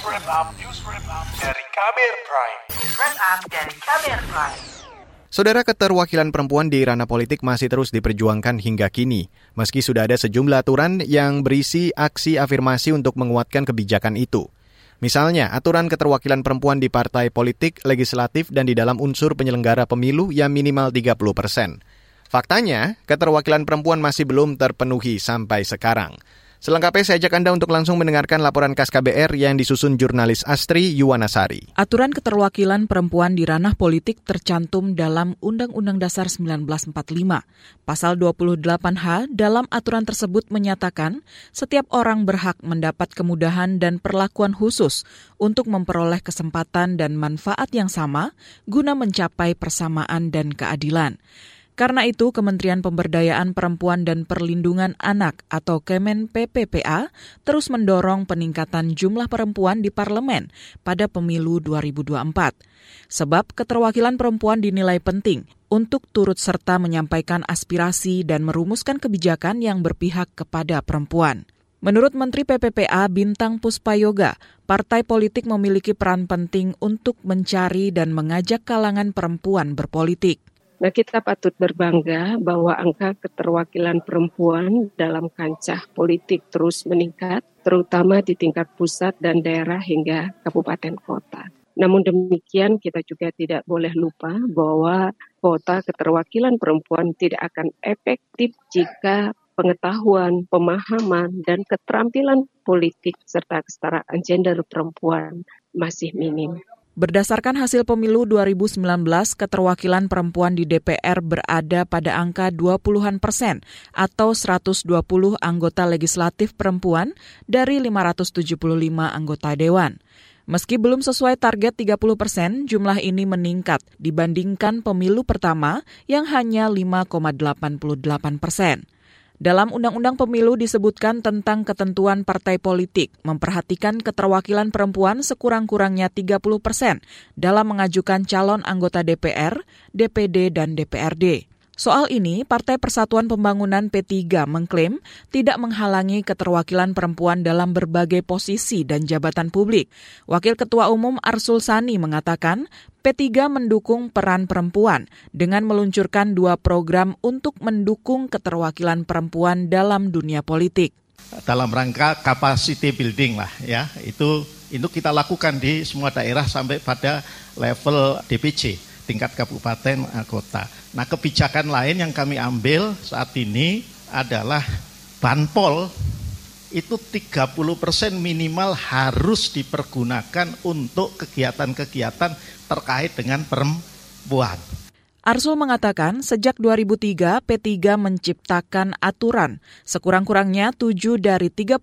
News Wrap Up, News Wrap Up dari Kamer Prime. News Wrap Up dari Kamer Prime. Saudara keterwakilan perempuan di ranah politik masih terus diperjuangkan hingga kini, meski sudah ada sejumlah aturan yang berisi aksi afirmasi untuk menguatkan kebijakan itu. Misalnya, aturan keterwakilan perempuan di partai politik, legislatif, dan di dalam unsur penyelenggara pemilu yang minimal 30 persen. Faktanya, keterwakilan perempuan masih belum terpenuhi sampai sekarang. Selengkapnya saya ajak Anda untuk langsung mendengarkan laporan KAS KBR yang disusun jurnalis Astri Yuwanasari. Aturan keterwakilan perempuan di ranah politik tercantum dalam Undang-Undang Dasar 1945. Pasal 28H dalam aturan tersebut menyatakan setiap orang berhak mendapat kemudahan dan perlakuan khusus untuk memperoleh kesempatan dan manfaat yang sama guna mencapai persamaan dan keadilan. Karena itu, Kementerian Pemberdayaan Perempuan dan Perlindungan Anak atau Kemen PPPA terus mendorong peningkatan jumlah perempuan di parlemen pada pemilu 2024. Sebab keterwakilan perempuan dinilai penting untuk turut serta menyampaikan aspirasi dan merumuskan kebijakan yang berpihak kepada perempuan. Menurut Menteri PPPA Bintang Puspayoga, partai politik memiliki peran penting untuk mencari dan mengajak kalangan perempuan berpolitik. Nah, kita patut berbangga bahwa angka keterwakilan perempuan dalam kancah politik terus meningkat, terutama di tingkat pusat dan daerah hingga kabupaten kota. Namun demikian, kita juga tidak boleh lupa bahwa kota keterwakilan perempuan tidak akan efektif jika pengetahuan, pemahaman, dan keterampilan politik serta kesetaraan gender perempuan masih minim. Berdasarkan hasil pemilu 2019, keterwakilan perempuan di DPR berada pada angka 20-an persen atau 120 anggota legislatif perempuan dari 575 anggota dewan. Meski belum sesuai target 30 persen, jumlah ini meningkat dibandingkan pemilu pertama yang hanya 5,88 persen. Dalam Undang-Undang Pemilu disebutkan tentang ketentuan partai politik memperhatikan keterwakilan perempuan sekurang-kurangnya 30 persen dalam mengajukan calon anggota DPR, DPD, dan DPRD. Soal ini, Partai Persatuan Pembangunan P3 mengklaim tidak menghalangi keterwakilan perempuan dalam berbagai posisi dan jabatan publik. Wakil Ketua Umum Arsul Sani mengatakan P3 mendukung peran perempuan dengan meluncurkan dua program untuk mendukung keterwakilan perempuan dalam dunia politik. Dalam rangka capacity building lah ya, itu itu kita lakukan di semua daerah sampai pada level DPC tingkat kabupaten eh, kota. Nah kebijakan lain yang kami ambil saat ini adalah banpol itu 30% minimal harus dipergunakan untuk kegiatan-kegiatan terkait dengan perempuan. Arsul mengatakan sejak 2003 P3 menciptakan aturan sekurang-kurangnya 7 dari 35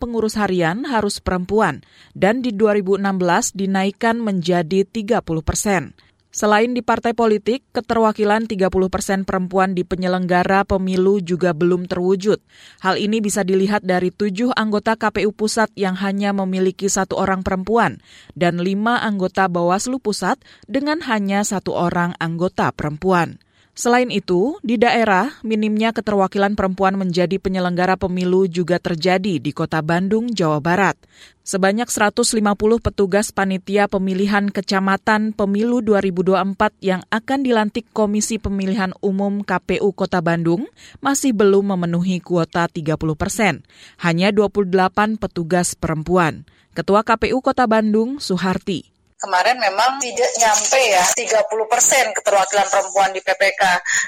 pengurus harian harus perempuan dan di 2016 dinaikkan menjadi 30 persen. Selain di partai politik, keterwakilan 30 persen perempuan di penyelenggara pemilu juga belum terwujud. Hal ini bisa dilihat dari tujuh anggota KPU Pusat yang hanya memiliki satu orang perempuan dan lima anggota Bawaslu Pusat dengan hanya satu orang anggota perempuan. Selain itu, di daerah, minimnya keterwakilan perempuan menjadi penyelenggara pemilu juga terjadi di kota Bandung, Jawa Barat. Sebanyak 150 petugas panitia pemilihan kecamatan pemilu 2024 yang akan dilantik Komisi Pemilihan Umum KPU Kota Bandung masih belum memenuhi kuota 30 persen. Hanya 28 petugas perempuan. Ketua KPU Kota Bandung, Suharti, kemarin memang tidak nyampe ya 30 persen keterwakilan perempuan di PPK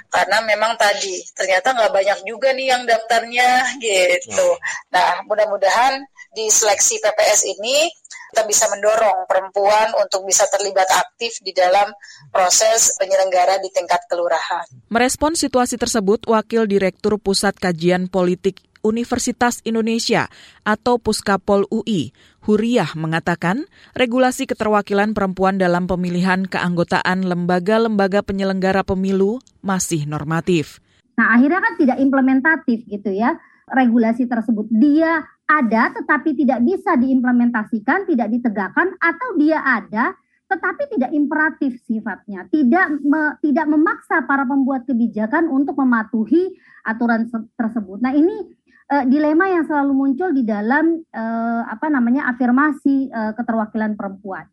karena memang tadi ternyata nggak banyak juga nih yang daftarnya gitu. Hmm. Nah mudah-mudahan di seleksi PPS ini kita bisa mendorong perempuan untuk bisa terlibat aktif di dalam proses penyelenggara di tingkat kelurahan. Merespon situasi tersebut, Wakil Direktur Pusat Kajian Politik Universitas Indonesia atau Puskapol UI, Huriah mengatakan, regulasi keterwakilan perempuan dalam pemilihan keanggotaan lembaga-lembaga penyelenggara pemilu masih normatif. Nah, akhirnya kan tidak implementatif gitu ya. Regulasi tersebut dia ada tetapi tidak bisa diimplementasikan, tidak ditegakkan atau dia ada tetapi tidak imperatif sifatnya, tidak me, tidak memaksa para pembuat kebijakan untuk mematuhi aturan tersebut. Nah, ini uh, dilema yang selalu muncul di dalam uh, apa namanya afirmasi uh, keterwakilan perempuan.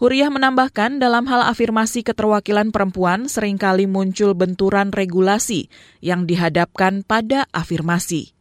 Huriah menambahkan dalam hal afirmasi keterwakilan perempuan sering kali muncul benturan regulasi yang dihadapkan pada afirmasi.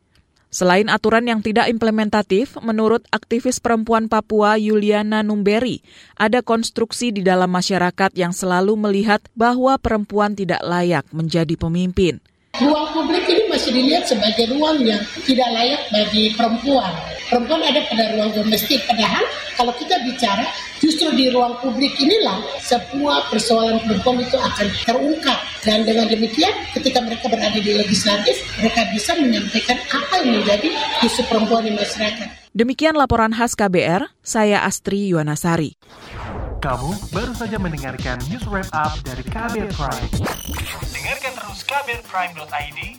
Selain aturan yang tidak implementatif, menurut aktivis perempuan Papua Yuliana Numberi, ada konstruksi di dalam masyarakat yang selalu melihat bahwa perempuan tidak layak menjadi pemimpin. Ruang publik ini masih dilihat sebagai ruang yang tidak layak bagi perempuan. Perempuan ada pada ruang domestik, padahal kalau kita bicara justru di ruang publik inilah semua persoalan perempuan itu akan terungkap. Dan dengan demikian ketika mereka berada di legislatif, mereka bisa menyampaikan apa yang menjadi isu perempuan di masyarakat. Demikian laporan khas KBR, saya Astri Yuwanasari. Kamu baru saja mendengarkan news wrap up dari KBR Prime. Dengarkan terus kbrprime.id,